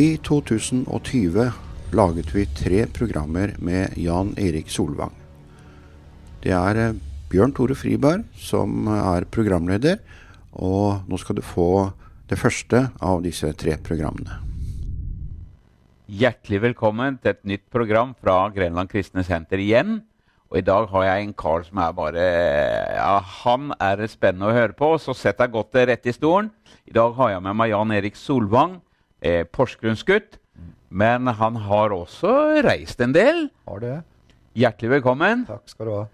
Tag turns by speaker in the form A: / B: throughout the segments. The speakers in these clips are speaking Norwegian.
A: I 2020 laget vi tre programmer med Jan Erik Solvang. Det er eh, Bjørn Tore Friberg som er programleder, og nå skal du få det første av disse tre programmene.
B: Hjertelig velkommen til et nytt program fra Grenland Kristne Senter igjen. Og i dag har jeg en kar som er bare Ja, han er spennende å høre på. Så sett deg godt rett i stolen. I dag har jeg med meg Jan Erik Solvang, eh, Porsgrunnsgutt. Men han har også reist en del.
C: Har det.
B: Hjertelig velkommen.
C: Takk skal du ha.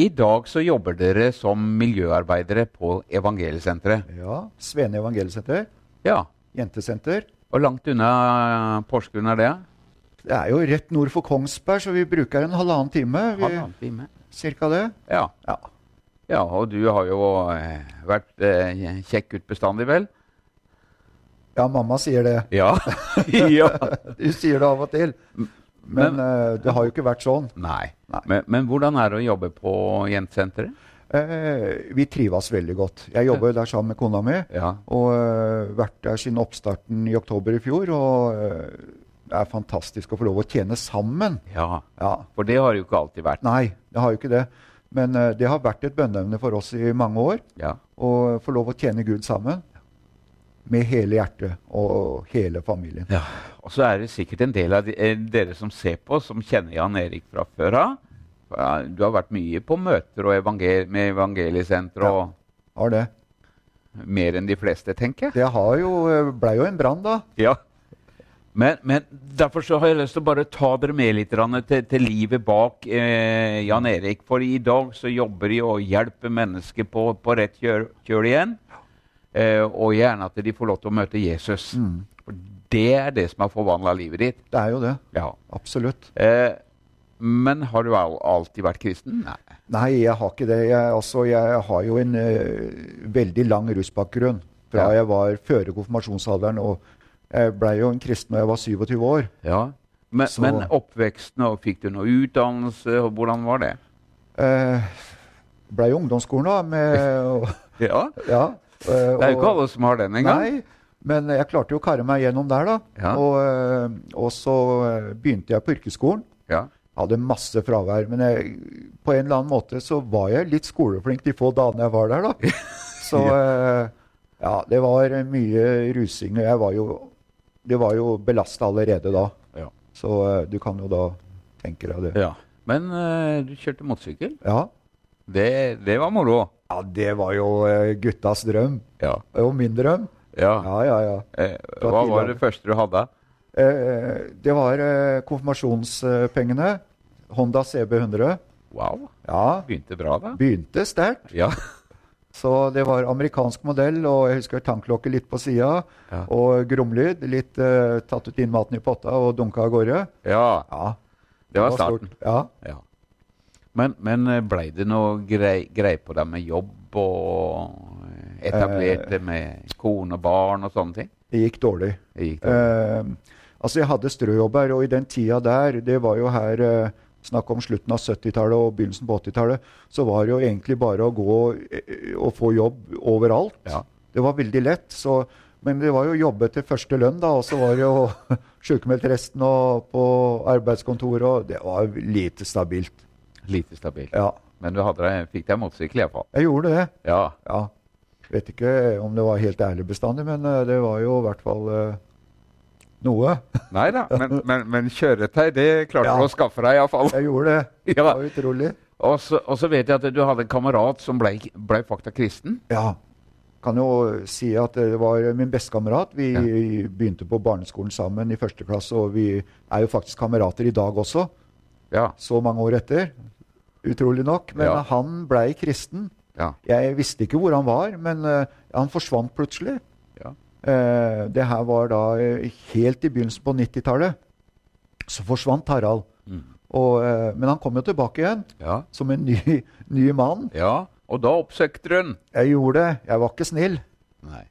B: I dag så jobber dere som miljøarbeidere på Evangeliesenteret.
C: Ja, Svene evangeliesenter.
B: Ja.
C: Jentesenter.
B: Hvor langt unna Porsgrunn er det?
C: Det er jo rett nord for Kongsberg, så vi bruker en halvannen time. Vi,
B: Halvannen time.
C: cirka det.
B: Ja.
C: Ja.
B: ja. Og du har jo eh, vært eh, kjekk gutt bestandig, vel?
C: Ja, mamma sier det.
B: Ja. ja.
C: Du sier det av og til. Men, eh, det har jo ikke vært sånn.
B: Nei.
C: Nei.
B: Men, men hvordan er det å jobbe på Jentesenteret?
C: Uh, vi trives veldig godt. Jeg jobber der sammen med kona mi.
B: Ja.
C: Og uh, vært der siden oppstarten i oktober i fjor. Og uh, det er fantastisk å få lov å tjene sammen.
B: ja.
C: Ja,
B: For det har jo ikke alltid vært.
C: Nei, det har jo ikke det. Men eh, det har vært et bønneevne for oss i mange år.
B: Ja.
C: Å få lov å tjene Gud sammen. Med hele hjertet og hele familien.
B: ja. Og så er det sikkert en del av de, eh, dere som ser på, som kjenner Jan Erik fra før av. Du har vært mye på møter og evangel med evangeliesenteret. Ja,
C: Har det.
B: mer enn de fleste, tenker jeg.
C: Det har jo, eh, ble jo en brann, da.
B: Ja. Men, men derfor så har jeg lyst til å bare ta dere med litt til, til livet bak eh, Jan Erik. For i dag så jobber de og hjelper mennesker på, på rett kjøl, kjøl igjen. Eh, og gjerne at de får lov til å møte Jesus. For det er det som har forvandla livet ditt.
C: Det er jo det.
B: Ja.
C: Absolutt.
B: Eh, men har du al alltid vært kristen? Nei.
C: Nei, jeg har ikke det. Jeg, altså, jeg har jo en uh, veldig lang rusbakgrunn. Fra
B: Ja.
C: jeg var før konfirmasjonsalderen. Og jeg blei jo en kristen da jeg var 27 år.
B: Ja. Men, men oppveksten, og fikk du noe utdannelse? og Hvordan var det?
C: Eh, blei ungdomsskolen, da. Med,
B: Ja.
C: ja, eh,
B: Det er jo ikke alle som har den engang.
C: Nei, men jeg klarte jo å karre meg gjennom der, da.
B: Ja.
C: Og, eh, og så eh, begynte jeg på yrkesskolen.
B: Ja.
C: Hadde masse fravær, men jeg, på en eller annen måte så var jeg litt skoleflink de få dagene jeg var der, da. Så eh, ja, det var mye rusing. og Jeg var jo, det var jo belasta allerede da.
B: Ja.
C: Så du kan jo da tenke deg det.
B: Ja. Men uh, du kjørte motorsykkel?
C: Ja.
B: Det, det var moro.
C: Ja, det var jo eh, guttas drøm.
B: Ja.
C: Og min drøm.
B: ja.
C: Ja, ja, ja.
B: Eh, hva var det første du hadde?
C: Eh, det var eh, konfirmasjonspengene. Honda CB100.
B: Wow.
C: Ja,
B: Begynte bra, da.
C: begynte sterkt.
B: Ja.
C: Så det var amerikansk modell, og jeg husker tanklokket litt på sida.
B: Ja.
C: Og gromlyd. Litt eh, tatt ut inn maten i potta og dunka av gårde.
B: ja.
C: Ja,
B: Det var
C: var
B: starten.
C: Ja.
B: Ja. Men, men eh, blei det noe grei, grei på deg med jobb og eh, etablerte med kone og barn og sånne ting?
C: Det gikk dårlig.
B: Det gikk dårlig.
C: Eh, altså, jeg hadde strøjobber, og i den tida der, det var jo her eh, Snakk om slutten av 70-tallet og begynnelsen på 80-tallet. Så var det jo egentlig bare å gå eh, og få jobb overalt.
B: Ja.
C: Det var veldig lett. Så, men det var jo å jobbe til første lønn, da. Og så var det jo sjukmeldt resten og på arbeidskontoret, og det var lite stabilt.
B: Lite stabilt.
C: Ja,
B: Men du hadde fikk deg motorsykkel iallfall?
C: jeg gjorde det.
B: Ja.
C: Ja. Vet ikke om det var helt ærlig bestandig, men eh, det var jo i hvert fall uh, noe.
B: Nei da, men, men, men kjøretøy, det klarte
C: Ja.
B: du å skaffe deg iallfall.
C: Jeg gjorde det. Det var utrolig.
B: Og så, og så vet jeg at du hadde en kamerat som ble, ble fakta kristen.
C: Ja. Kan jo si at det var min bestekamerat. Vi
B: Ja.
C: begynte på barneskolen sammen i første klasse, og vi er jo faktisk kamerater i dag også,
B: Ja.
C: så mange år etter. Utrolig nok. Men
B: Ja.
C: han blei kristen.
B: ja.
C: Jeg visste ikke hvor han var, men uh, han forsvant plutselig.
B: Ja.
C: Uh, det her var da uh, helt i begynnelsen på 90-tallet. Så forsvant Harald.
B: Mm.
C: Og, men han kom jo tilbake igjen
B: Ja.
C: som en ny, ny mann.
B: ja. Og da oppsøkte den.
C: Jeg gjorde det. Jeg var ikke snill.
B: Nei.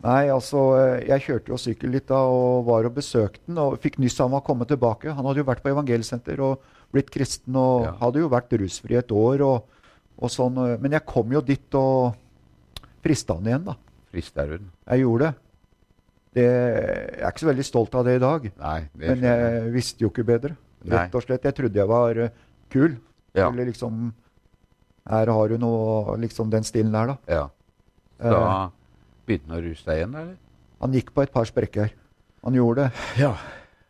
C: Nei, altså, jeg kjørte jo sykkel litt da og var og besøkte den og fikk nyss han var kommet tilbake. Han hadde jo vært på evangelsenter og blitt kristen og
B: Ja.
C: hadde jo vært rusfri et år og, og sånn. eh, Men jeg kom jo dit og frista han igjen, da.
B: Frista hun?
C: Jeg gjorde det. Det, jeg er ikke så veldig stolt av det i dag.
B: Nei, det
C: Men
B: jeg.
C: visste jo ikke bedre. Rett og slett. Jeg trodde jeg var eh, kul.
B: Ja.
C: Eller liksom Her har du noe Liksom den stilen der, da.
B: Ja.
C: Eh,
B: Da begynte han å ruse deg igjen, eller?
C: han gikk på et par sprekker. Han gjorde det.
B: Ja.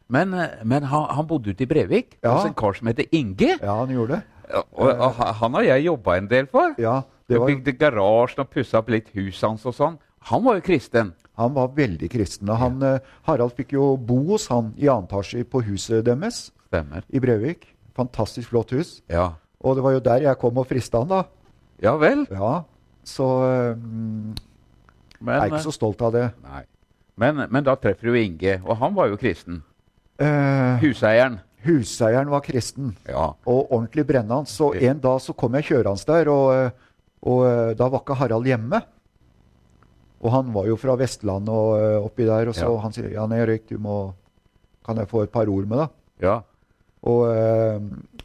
B: Men, eh, men han, han bodde ute i Brevik
C: Ja.
B: hos en kar som heter Inge.
C: Ja, han gjorde det.
B: Ja, Og, og han har jeg jobba en del for.
C: Ja, det var,
B: bygde garasjen og pussa opp litt huset hans og sånn. Han var jo kristen.
C: han var veldig kristen. og Han, ja. Harald fikk jo bo hos han i annen etasje på huset deres
B: Stemmer.
C: i Brevik. Fantastisk flott hus.
B: Ja.
C: Og det var jo der jeg kom og frista han, da.
B: Ja vel.
C: Ja, Så eh, mm,
B: Men,
C: jeg er ikke så stolt av det.
B: Nei. Men, men da treffer du Inge, og han var jo kristen.
C: Eh,
B: Huseieren.
C: huseieren var kristen.
B: Ja.
C: og ordentlig brennende. Så en dag så kom jeg kjørende der, og, eh, og eh, da var ikke Harald hjemme. Og han var jo fra Vestlandet og eh, oppi der, og så
B: Ja.
C: han sier Jan Erik, du må Kan jeg få et par ord med deg?
B: ja.
C: Og,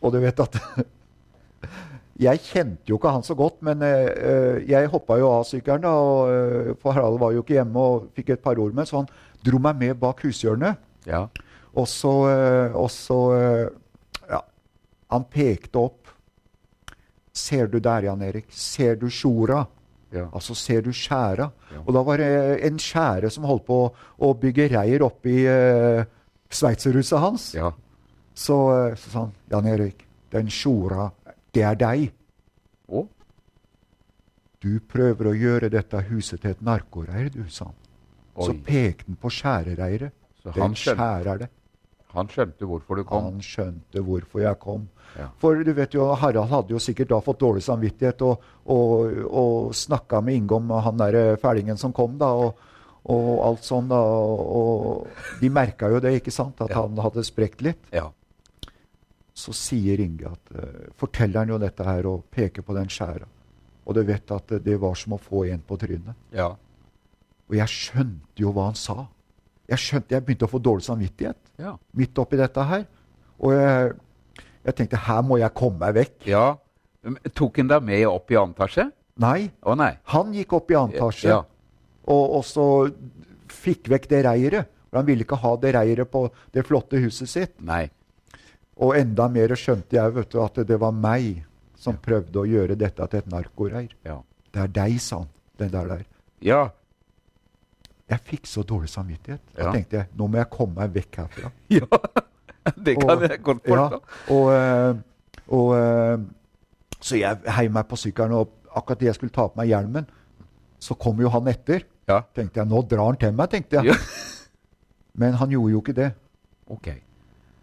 C: og du vet at Jeg kjente jo ikke han så godt, men jeg hoppa jo av sykkelen, da, og, for Harald var jo ikke hjemme og fikk et par ord med, så han dro meg med bak hushjørnet.
B: Ja.
C: Og så, eh, og så eh, Ja, han pekte opp. Ser du der, Jan Erik? Ser du sjora?
B: Ja.
C: Altså, ser du skjæra?
B: Ja.
C: Og da var det en skjære som holdt på å, bygge reir oppi uh, sveitserhuset hans.
B: ja.
C: Så, eh, så sa han, Jan Erik, den sjora, det er deg.
B: Å?
C: Du prøver å gjøre dette huset til et narkoreir, du, sa han. Så pekte han på skjærereiret.
B: Så
C: Den skjærer det.
B: Han skjønte hvorfor du kom?
C: Han skjønte hvorfor jeg kom.
B: Ja.
C: For du vet jo, Harald hadde jo sikkert da fått dårlig samvittighet og, og, og snakka med Inge om han der fælingen som kom, da, og, og alt sånn. da, og, De merka jo det, ikke sant, at
B: Ja.
C: han hadde sprekt litt.
B: Ja.
C: Så sier Inge at uh, Forteller han jo dette her og peker på den skjæra. Og du vet at det var som å få en på trynet.
B: ja.
C: Og jeg skjønte jo hva han sa. Jeg skjønte, jeg begynte å få dårlig samvittighet
B: Ja.
C: midt oppi dette her. Og jeg, jeg tenkte her må jeg komme meg vekk.
B: ja. Tok han deg med opp i annen etasje?
C: Nei,
B: Å nei.
C: han gikk opp i annen etasje
B: Ja.
C: og, og så fikk vekk det reiret. For han ville ikke ha det reiret på det flotte huset sitt.
B: Nei.
C: Og enda mer skjønte jeg vet du, at det var meg som prøvde å gjøre dette til et narkoreir.
B: Ja.
C: Det er deg, sa han. Den der der.
B: Ja.
C: Jeg fikk så dårlig samvittighet. Da
B: Ja.
C: tenkte jeg nå må jeg komme meg vekk herfra.
B: ja. Det kan
C: Og-
B: jeg godt
C: Ja,
B: forstå.
C: og, eh, og, eh, så jeg heiv meg på sykkelen, og akkurat da jeg skulle ta på meg hjelmen, så kom jo han etter.
B: Ja.
C: Tenkte jeg, Nå drar han til meg, tenkte jeg.
B: Ja.
C: Men han gjorde jo ikke det.
B: Ok.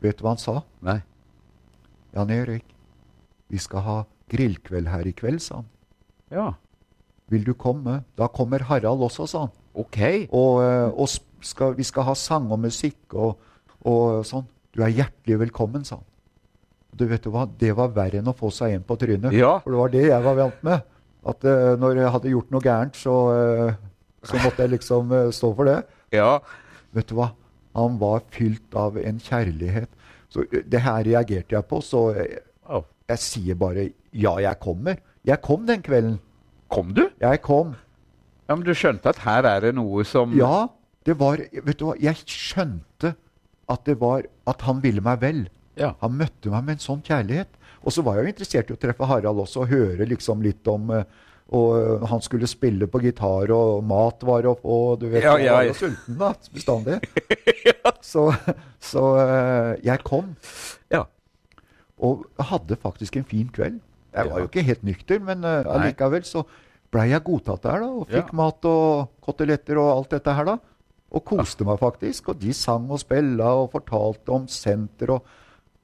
C: Vet du hva han sa?
B: Nei.
C: Jan Erik, vi skal ha grillkveld her i kveld, sa han.
B: Ja.
C: Vil du komme? Da kommer Harald også, sa han.
B: Ok.
C: Og, eh, og skal, vi skal ha sang og musikk og, og sånn. Du er hjertelig velkommen, sa han. Du vet du hva, Det var verre enn å få seg en på trynet.
B: Ja.
C: For det var det jeg var vant med. At uh, når jeg hadde gjort noe gærent, så, uh, så måtte jeg liksom uh, stå for det.
B: Ja.
C: Vet du hva? Han var fylt av en kjærlighet. Så det her reagerte jeg på, så jeg, jeg sier bare ja, jeg kommer. Jeg kom den kvelden.
B: Kom du?
C: Jeg kom.
B: Ja, Men du skjønte at her er det noe som
C: Ja, det var Vet du hva, jeg skjønte at det var At han ville meg vel.
B: Ja.
C: Han møtte meg med en sånn kjærlighet. Og så var jeg jo interessert i å treffe Harald også og høre liksom litt om eh, Og eh, han skulle spille på gitar, og mat var opp, og du vet
B: Ja,
C: Jeg
B: ja,
C: var jo sulten da, bestandig. Så, så eh, jeg kom.
B: Ja.
C: Og hadde faktisk en fin kveld. Jeg var
B: Ja.
C: jo ikke helt nykter, men uh, allikevel så blei jeg godtatt der, da. Og fikk
B: Ja.
C: mat og koteletter og alt dette her, da. Og koste meg faktisk. Og de sang og spilla og fortalte om senter og,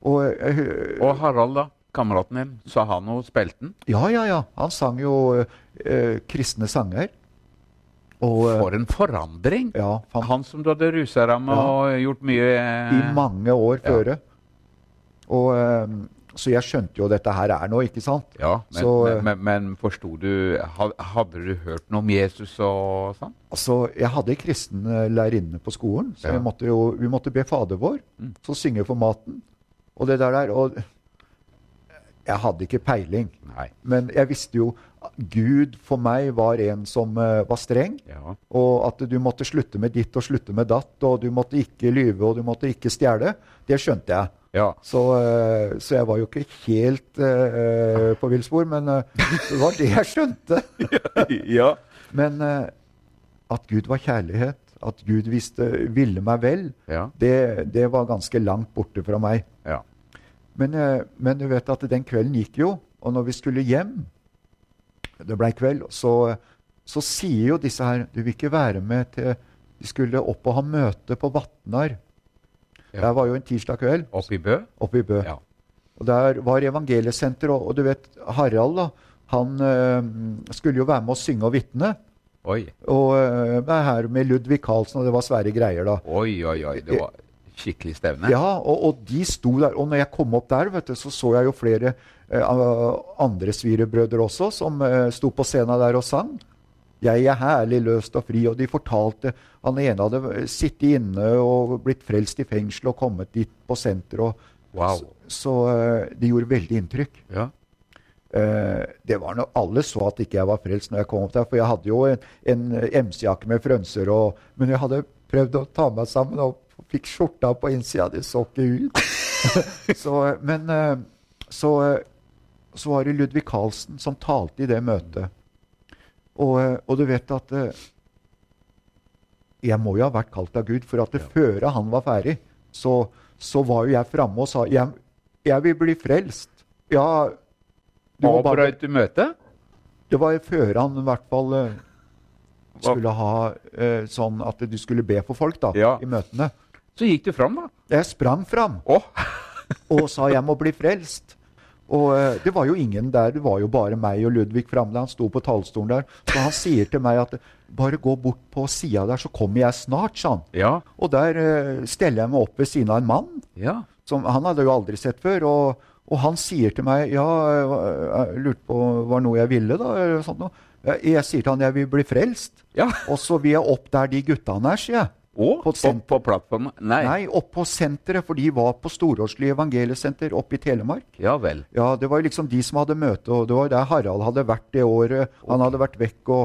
C: og eh,
B: Og Harald, da? Kameraten din? Sa han noe? Spilte han?
C: Ja, ja, ja. Han sang jo eh, kristne sanger. Og eh,
B: For en forandring!
C: ja, fan,
B: Han som du hadde rusa deg med
C: Ja.
B: og gjort mye
C: i mange år
B: ja.
C: føre. Og eh, Så jeg skjønte jo dette her er noe, ikke sant?
B: Ja, men,
C: Så,
B: men, men, men forsto du Hadde du hørt noe om Jesus og sånn?
C: Altså, Jeg hadde kristne kristen eh, lærerinne på skolen, så
B: Ja.
C: vi måtte jo, vi måtte be Fader vår.
B: Mm.
C: Så synge for maten. Og det der der. Og jeg hadde ikke peiling.
B: Nei.
C: Men jeg visste jo Gud for meg var en som uh, var streng.
B: Ja.
C: Og at du måtte slutte med ditt og slutte med datt, og du måtte ikke lyve og du måtte ikke stjele. Det skjønte jeg.
B: Ja.
C: Så, eh, så jeg var jo ikke helt uh, på villspor, men det var det jeg skjønte.
B: ja.
C: Men uh, at Gud var kjærlighet, at Gud visste, ville meg vel,
B: Ja.
C: det, det var ganske langt borte fra meg.
B: Ja.
C: Men, men du vet at den kvelden gikk jo, og når vi skulle hjem Det blei kveld, så, så sier jo disse her Du vil ikke være med til De skulle opp og ha møte på Vatnar.
B: Ja.
C: Det var jo en tirsdag kveld
B: Oppe i Bø?
C: oppe i Bø.
B: Ja.
C: Og der var evangeliesenter, og, og du vet, Harald da, han øh, skulle jo være med å synge og vitne.
B: Oi.
C: Og øh, er her med Ludvig Carlsen, og det var svære greier da.
B: Oi, oi, oi. Det var skikkelig stevne.
C: Ja, og, og de sto der. Og når jeg kom opp der, vet du, så så jeg jo flere eh, andre svirebrødre også, som eh, sto på scenen der og sang. Jeg er herlig løst og fri. Og de fortalte Han ene hadde sittet inne og blitt frelst i fengsel og kommet dit på senteret.
B: Wow.
C: Så, så eh, det gjorde veldig inntrykk.
B: Ja.
C: Uh, det var når Alle så at ikke jeg var frelst når jeg kom opp der, for jeg hadde jo en, en MC-jakke med frønser, og, men jeg hadde prøvd å ta meg sammen og fikk skjorta på innsida. Det så ikke ut. så, men uh, så, eh, så var det Ludvig Carlsen som talte i det møtet. Og, eh, og du vet at eh, Jeg må jo ha vært kalt av Gud, for at det før han var ferdig, så, så var jo jeg framme og sa jeg, jeg vil bli frelst. Ja, du må bare
B: Avbrøt du møtet?
C: det var før han i hvert fall eh, skulle ha eh, sånn at du skulle be for folk da,
B: Ja.
C: i møtene.
B: Så gikk du fram, da.
C: Jeg sprang fram
B: Oh.
C: og sa 'jeg må bli frelst'. Og eh, det var jo ingen der, det var jo bare meg og Ludvig Framle. Han sto på talerstolen der. Så han sier til meg at 'bare gå bort på sida der, så kommer jeg snart', sa han.
B: ja.
C: Og der uh, steller jeg meg opp ved siden av en mann
B: Ja.
C: som han hadde jo aldri sett før. Og, og han sier til meg Ja, jeg, jeg lurte på var det noe jeg ville, da? Eller sånt noe. Jeg, jeg sier til han jeg vil bli frelst.
B: Ja.
C: Og så vil jeg opp der de guttene er, sier jeg.
B: Å,
C: På
B: på, på plattformen? Nei.
C: Nei, på senteret, for de var på Storåsli evangeliesenter oppe i Telemark.
B: Ja vel.
C: Ja, Det var liksom de som hadde møte, og det var der Harald hadde vært det året. Han hadde vært vekk og,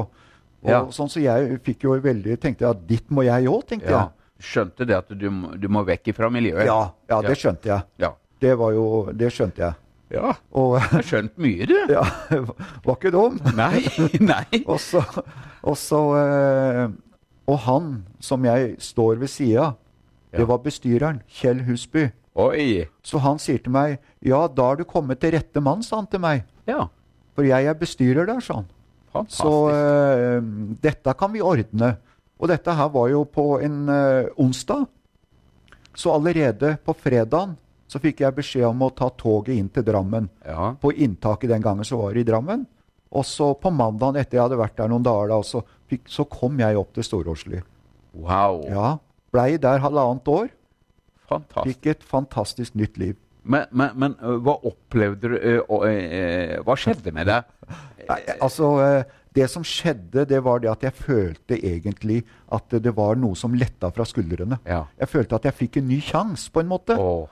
C: og
B: Ja.
C: sånn, så jeg fikk jo veldig tenkte jeg, at ditt må jeg òg, tenkte
B: Ja. Skjønte det at du, du må vekk fra miljøet?
C: Ja, ja, det skjønte jeg.
B: Ja.
C: Det var jo Det skjønte jeg.
B: ja.
C: Og
B: Du har skjønt mye, du.
C: ja, var ikke dum.
B: Nei. Nei.
C: Og så, og, så eh, og han som jeg står ved sida,
B: Ja.
C: det var bestyreren, Kjell Husby.
B: Oi.
C: Så han sier til meg Ja, da er du kommet til rette mann, sa han til meg.
B: Ja.
C: For jeg er bestyrer der, sa han.
B: Fantastisk.
C: Så uh, dette kan vi ordne. Og dette her var jo på en uh, onsdag. Så allerede på fredagen så fikk jeg beskjed om å ta toget inn til Drammen.
B: ja.
C: På inntaket den gangen så var det i Drammen. Og så på mandagen etter jeg hadde vært der noen dager, da, så, fikk, så kom jeg opp til Storåsli.
B: Wow.
C: Ja, Blei der halvannet år.
B: Fantastisk.
C: Fikk et fantastisk nytt liv.
B: Men, men, men hva opplevde du og, Hva skjedde med deg?
C: Nei, altså, Det som skjedde, det var det at jeg følte egentlig at det var noe som letta fra skuldrene.
B: Ja.
C: Jeg følte at jeg fikk en ny sjanse, på en måte.
B: Åh.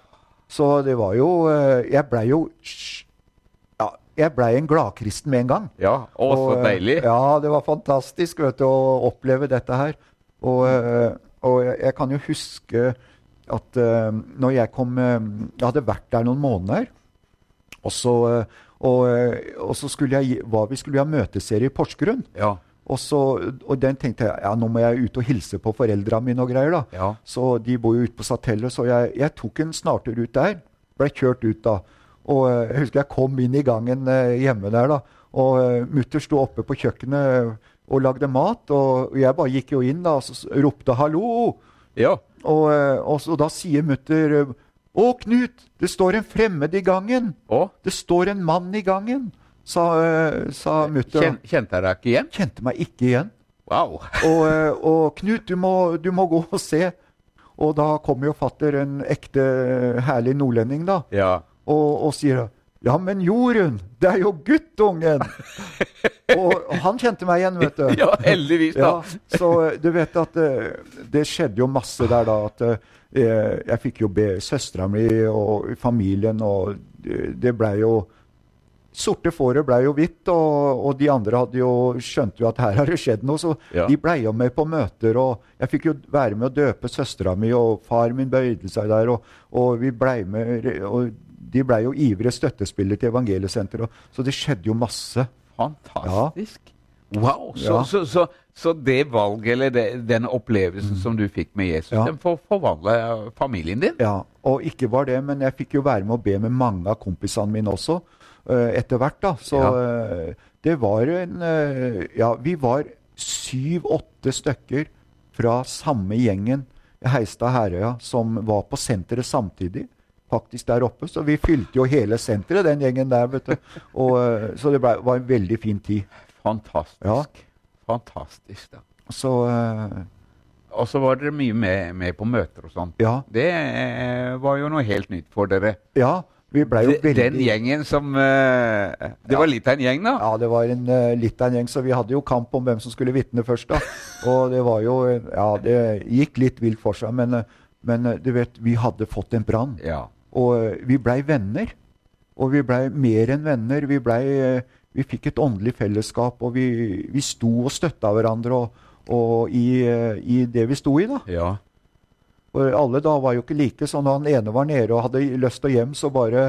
C: Så det var jo Jeg blei jo Jeg blei en gladkristen med en gang.
B: Ja. Å,
C: Og, så
B: deilig.
C: Ja, det var fantastisk vet du, å oppleve dette her. Og, eh, og jeg, jeg kan jo huske at uh, når jeg kom uh, Jeg hadde vært der noen måneder. Og så, uh, og, eh, og så skulle jeg var vi skulle ha møteserie i Porsgrunn.
B: Ja.
C: Og, så, og den tenkte jeg ja, nå må jeg ut og hilse på foreldra mine og greier. da.
B: Ja.
C: Så de bor jo ute på Satellet, så jeg, jeg tok en snartur ut der. Ble kjørt ut da. Og eh, jeg husker jeg kom inn i gangen eh, hjemme der, da. Og uh, mutter sto oppe på kjøkkenet og lagde mat. Og jeg bare gikk jo inn da og så ropte 'hallo'.
B: ja.
C: Og, eh, og så da sier mutter eh, 'Å, Knut, det står en fremmed i gangen'.
B: Å,
C: Det står en mann i gangen, sa, sa mutter.
B: kjen, kjente jeg deg ikke igjen?
C: Kjente meg ikke igjen.
B: Wow.
C: Og, eh, og Knut, du må, du må gå og se. Og da kommer jo fatter, en ekte herlig nordlending, da,
B: Ja.
C: Og, og sier Ja, men Jorunn, det er jo guttungen! og, og han kjente meg igjen, vet du.
B: ja, heldigvis, da.
C: Ja, så eh, du vet at eh, det skjedde jo masse der da. At eh, jeg fikk jo be søstera mi og familien, og det- blei jo sorte fåret ble jo hvitt, og, og, de andre hadde jo skjønte jo at her har det skjedd noe. Så
B: Ja.
C: de blei jo med på møter, og jeg fikk jo være med å døpe søstera mi, og far min bøyde seg der, og, og vi blei med og De blei jo ivrige støttespillere til Evangeliesenteret, så det skjedde jo masse.
B: Fantastisk. Wow! Så,
C: Ja.
B: så, så, så det valget, eller det, den opplevelsen som du fikk med Jesus,
C: Ja.
B: den får forvandle familien din?
C: Ja, og ikke bare det, men jeg fikk jo være med å be med mange av kompisene mine også, uh, etter hvert. da. Så eh, det var en uh, Ja, vi var syv-åtte stykker fra samme gjengen Heistad Herøya som var på senteret samtidig. Faktisk der oppe. Så vi fylte jo hele senteret, den gjengen der. vet du. Og, eh, så det ble, var en veldig fin tid.
B: Fantastisk.
C: Ja.
B: Fantastisk, da.
C: Så Uh,
B: Og så var dere mye med, med på møter og sånn.
C: ja.
B: Det eh, var jo noe helt nytt for dere.
C: Ja, vi ble jo veldig
B: Den gjengen som eh, Det var litt av en gjeng, da?
C: Ja, det var en, litt av en gjeng, så vi hadde jo kamp om hvem som skulle vitne først. da. Og det var jo Ja, det gikk litt vilt for seg, men, men du vet, vi hadde fått en brann.
B: Ja.
C: Og eh, vi blei venner. Og vi blei mer enn venner. Vi, blei, eh, vi fikk et åndelig fellesskap, og vi, vi sto og støtta hverandre og, og i, eh, i det vi sto i, da.
B: ja.
C: Og alle da var jo ikke like, så når han ene var nede og hadde lyst til å hjem, så bare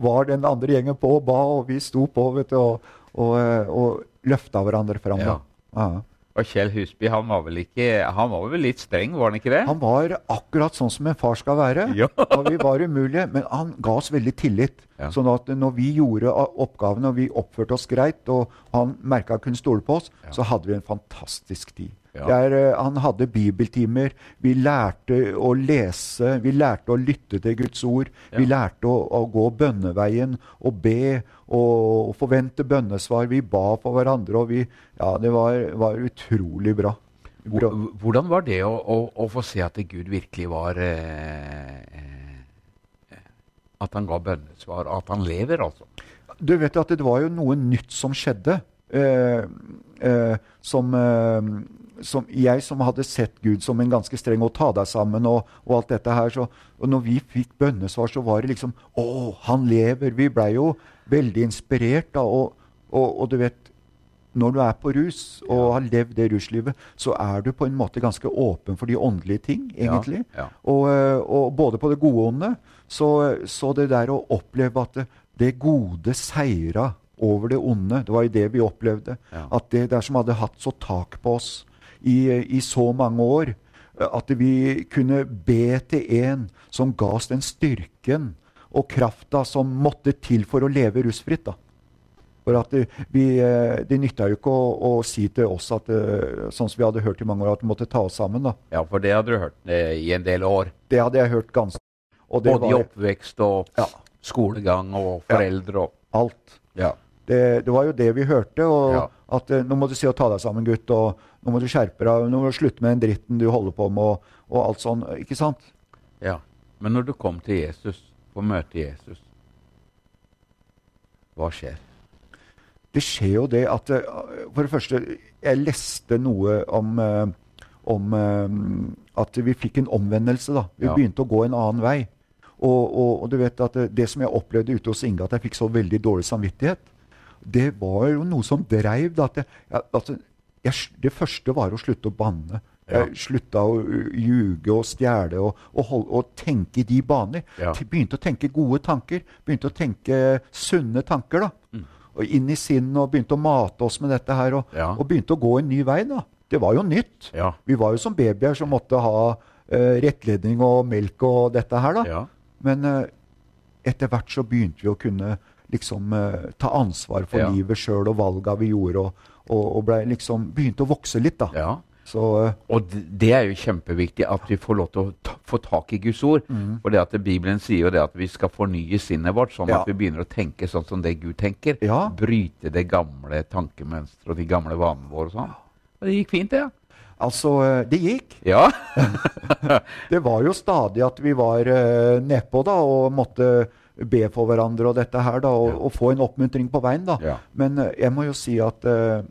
C: var den andre gjengen på og ba, og vi sto på vet du, og, og, og løfta hverandre fram.
B: Ja.
C: da. Ja.
B: Og Kjell Husby han var vel ikke Han var vel litt streng, var han ikke det?
C: Han var akkurat sånn som en far skal være.
B: Ja.
C: og vi var umulige, men han ga oss veldig tillit.
B: Ja.
C: Sånn at når vi gjorde oppgavene og vi oppførte oss greit, og han merka kunne stole på oss,
B: Ja.
C: så hadde vi en fantastisk tid.
B: Ja.
C: Der, eh, han hadde bibeltimer. Vi lærte å lese, vi lærte å lytte til Guds ord. Vi lærte å, å gå bønneveien og be og, og forvente bønnesvar. Vi ba for hverandre, og vi Ja, det var, var utrolig bra. bra.
B: Hvordan var det å, å, å få se at Gud virkelig var eh, eh, At han ga bønnesvar, at han lever, altså?
C: Du vet at det var jo noe nytt som skjedde. Eh, eh, som, eh, som jeg som hadde sett Gud som en ganske streng og ta deg sammen og, og alt dette her. Så, og når vi fikk bønnesvar, så var det liksom Å, han lever! Vi blei jo veldig inspirert da. Og, og, og du vet når du er på rus og har levd det ruslivet, så er du på en måte ganske åpen for de åndelige ting, egentlig.
B: Ja, ja.
C: Og, eh, og både på det gode og onde. Så, så det der å oppleve at det, det gode seira over det onde, det var jo det vi opplevde.
B: Ja.
C: At det der som hadde hatt så tak på oss i, i så mange år, eh, at vi kunne be til en som ga oss den styrken og krafta som måtte til for å leve rusfritt. da. For at vi, eh, det nytta jo ikke å, å si til oss at eh, sånn som vi hadde hørt i mange år, at vi måtte ta oss sammen. da.
B: Ja, for det hadde du hørt eh, i en del år.
C: Det hadde jeg hørt ganske og det
B: Både i oppvekst og
C: Ja.
B: skolegang og foreldre og
C: alt.
B: Ja.
C: Det, det var jo det vi hørte. og
B: Ja.
C: At eh, nå må du si å ta deg sammen, gutt. og Nå må du skjerpe deg. Nå må du slutte med den dritten du holder på med, og, og alt sånn. Ikke sant?
B: ja. Men når du kom til Jesus, på møte Jesus, hva skjer?
C: Det skjer jo det at eh, For det første, jeg leste noe om, eh, om eh, at vi fikk en omvendelse. da. Vi
B: Ja.
C: begynte å gå en annen vei. Og, og, og du vet at det, det som jeg opplevde ute hos Inge, at jeg fikk så veldig dårlig samvittighet, det var jo noe som dreiv. Da, at jeg, altså, jeg, det første var å slutte å banne.
B: Ja.
C: Jeg slutta å ljuge og stjele og, og, hold, og tenke i de baner.
B: Ja.
C: Begynte å tenke gode tanker. Begynte å tenke sunne tanker. da.
B: Mm.
C: Og inn i sinnet og begynte å mate oss med dette her. Og,
B: Ja.
C: og begynte å gå en ny vei. da. Det var jo nytt. Vi var jo som babyer som måtte ha uh, rettledning og melk og dette her. da.
B: Ja.
C: Men uh, etter hvert så begynte vi å kunne liksom uh, ta ansvar for
B: Ja.
C: livet sjøl og valga vi gjorde, og, og, og ble liksom begynte å vokse litt. da.
B: ja.
C: Så uh,
B: Og det er jo kjempeviktig at vi får lov til å ta, få tak i Guds ord. For det at Bibelen sier jo det at vi skal fornye sinnet vårt, sånn
C: Ja.
B: at vi begynner å tenke sånn som det Gud tenker.
C: Ja.
B: Bryte det gamle tankemønsteret og de gamle vanene våre og sånn. Og det gikk fint, det. Ja.
C: altså, eh, det gikk.
B: ja.
C: Det var jo stadig at vi var uh, nedpå da, og måtte be for hverandre og dette her, da, og,
B: Ja.
C: og få en oppmuntring på veien. da.
B: Ja.
C: Men eh, jeg må jo si at uh,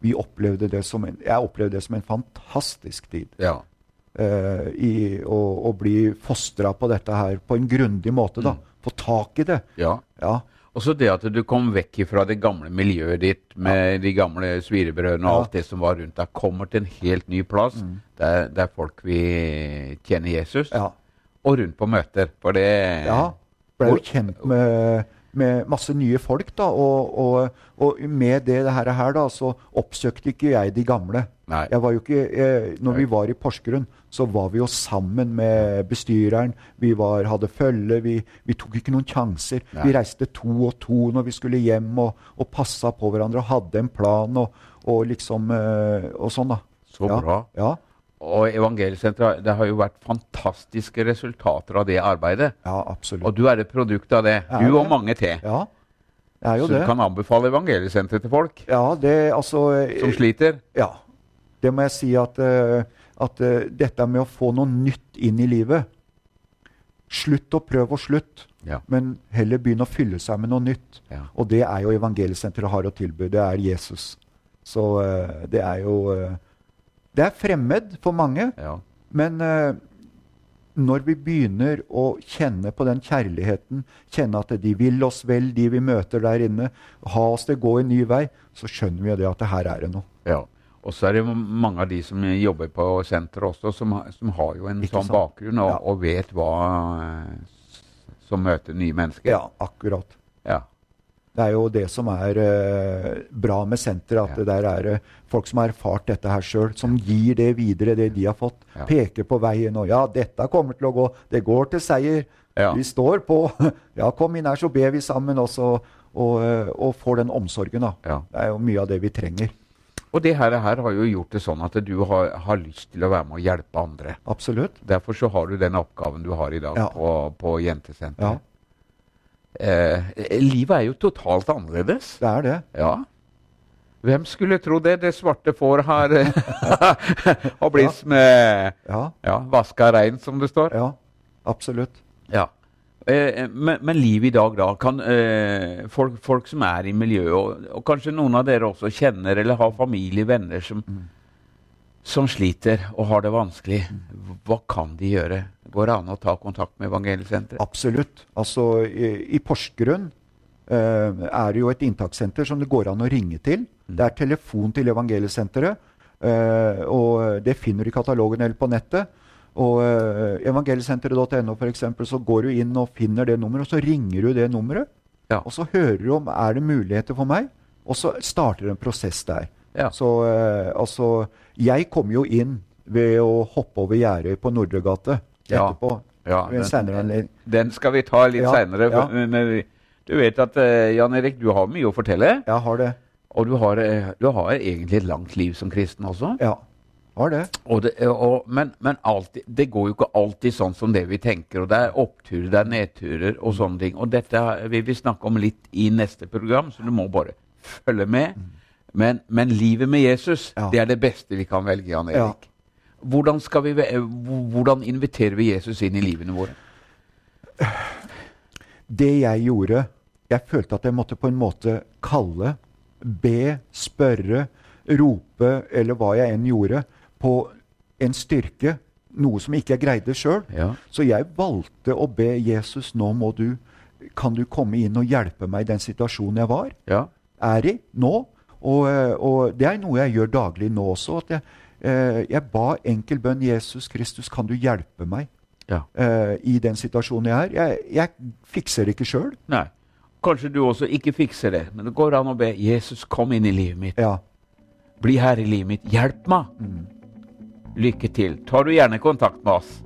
C: vi opplevde det som en, jeg opplevde det som en fantastisk tid.
B: ja.
C: Uh, i å, å bli fostra på dette her på en grundig måte. da.
B: Mm.
C: Få tak i det.
B: ja.
C: Ja.
B: Og så det at du kom vekk fra det gamle miljøet ditt med de gamle svirebrødene og
C: Ja.
B: alt det som var rundt deg, kommer til en helt ny plass der, der folk vil tjene Jesus,
C: Ja.
B: og rundt på møter. For det
C: Ja. Ble jo kjent med, med masse nye folk, da. Og, og, og med det her, her da, så oppsøkte ikke jeg de gamle.
B: Nei.
C: Jeg var jo ikke, jeg, når vi var i Porsgrunn, så var vi jo sammen med bestyreren. Vi var, hadde følge. Vi, vi tok ikke noen sjanser.
B: Nei.
C: Vi reiste to og to når vi skulle hjem, og, og passa på hverandre og hadde en plan og, og liksom eh, Og sånn, da.
B: Så
C: ja.
B: bra.
C: Ja.
B: Og Evangeliesenteret det har jo vært fantastiske resultater av det arbeidet.
C: ja, absolutt.
B: Og du er et produkt av det. Du og mange til.
C: ja, det er jo
B: Så
C: det.
B: du kan anbefale Evangeliesenteret til folk
C: Ja, det altså eh,
B: som sliter.
C: Ja. Det må jeg si at, eh, at eh, dette med å få noe nytt inn i livet Slutt å prøve og slutt,
B: Ja.
C: men heller begynne å fylle seg med noe nytt.
B: Ja.
C: Og det er jo Evangeliesenteret har å tilby. Det er Jesus. Så det er jo Det er fremmed for mange,
B: Ja.
C: men uh, når vi begynner å kjenne på den kjærligheten, kjenne at de vil oss vel, de vi møter der inne, ha oss til å gå en ny vei, så skjønner vi det at det her er det noe.
B: Ja. Og så er det mange av de som jobber på senteret også, som, som har jo en
C: Ikke
B: sånn
C: sant?
B: bakgrunn og,
C: Ja.
B: og vet hva eh, som møter nye mennesker.
C: Ja, akkurat.
B: Ja.
C: Det er jo det som er eh, bra med senteret, at
B: Ja.
C: det der er eh, folk som har erfart dette her sjøl, som gir det videre, det de har fått.
B: Ja.
C: Peker på veien og 'Ja, dette kommer til å gå. Det går til seier.
B: Ja.
C: Vi står på. Ja, kom inn her, så ber vi sammen også, og, eh, og får den omsorgen, da.
B: Ja.
C: Det er jo mye av det vi trenger.
B: Og det her, her har jo gjort det sånn at du har, har lyst til å være med og hjelpe andre.
C: Absolutt.
B: Derfor så har du den oppgaven du har i dag
C: Ja.
B: på, på Jentesenteret.
C: Ja,
B: Eh, livet er jo totalt annerledes.
C: det er det.
B: Ja. Hvem skulle tro det? Det svarte får har, har blitt med
C: Ja,
B: ja, vaska rein, som det står.
C: ja. Absolutt.
B: Ja. Eh, men, men livet i dag, da? Kan eh, folk, folk som er i miljøet, og, og kanskje noen av dere også kjenner eller har familie, venner som, som sliter og har det vanskelig, hva kan de gjøre? Går det an å ta kontakt med Evangeliesenteret?
C: Absolutt. Altså, i, i Porsgrunn eh, er det jo et inntakssenter som det går an å ringe til. Det er telefon til Evangeliesenteret. eh, og det finner du i katalogen eller på nettet. Og uh, evangeliesenteret.no eksempel, så går du inn og finner det nummeret, og så ringer du det nummeret.
B: Ja.
C: Og så hører du om er det muligheter for meg, og så starter en prosess der.
B: Ja.
C: Så eh, altså Jeg kom jo inn ved å hoppe over gjerdet på Nordregate
B: Ja.
C: etterpå.
B: Ja, den- Den skal vi ta litt
C: Ja,
B: seinere.
C: ja.
B: Du vet at eh, Jan Erik, du har mye å fortelle.
C: Jeg har det.
B: Og du har, eh, du har egentlig et langt liv som kristen også.
C: Ja, har det.
B: Og det, og, men men alltid, det går jo ikke alltid sånn som det vi tenker. og Det er oppturer, det er nedturer og sånne ting. Og dette vil vi snakke om litt i neste program, så du må bare følge med. Men, men livet med Jesus,
C: Ja.
B: det er det beste vi kan velge, Jan
C: Ja.
B: Erik. Hvordan, skal vi, hvordan inviterer vi Jesus inn i livene våre?
C: Det jeg gjorde Jeg følte at jeg måtte på en måte kalle, be, spørre, rope, eller hva jeg enn gjorde, på en styrke. Noe som ikke jeg greide sjøl.
B: Ja.
C: Så jeg valgte å be Jesus, nå må du Kan du komme inn og hjelpe meg i den situasjonen jeg var?
B: Ja.
C: er i nå. Og, eh, og det er noe jeg gjør daglig nå også. at Jeg, eh, jeg ba enkel bønn Jesus Kristus, kan du hjelpe meg
B: ja.
C: eh, i den situasjonen jeg er? Jeg, jeg fikser det ikke sjøl.
B: Kanskje du også ikke fikser det, men det går an å be Jesus kom inn i livet mitt.
C: Ja.
B: Bli her i livet mitt. Hjelp meg. Lykke til. Tar du gjerne kontakt med oss.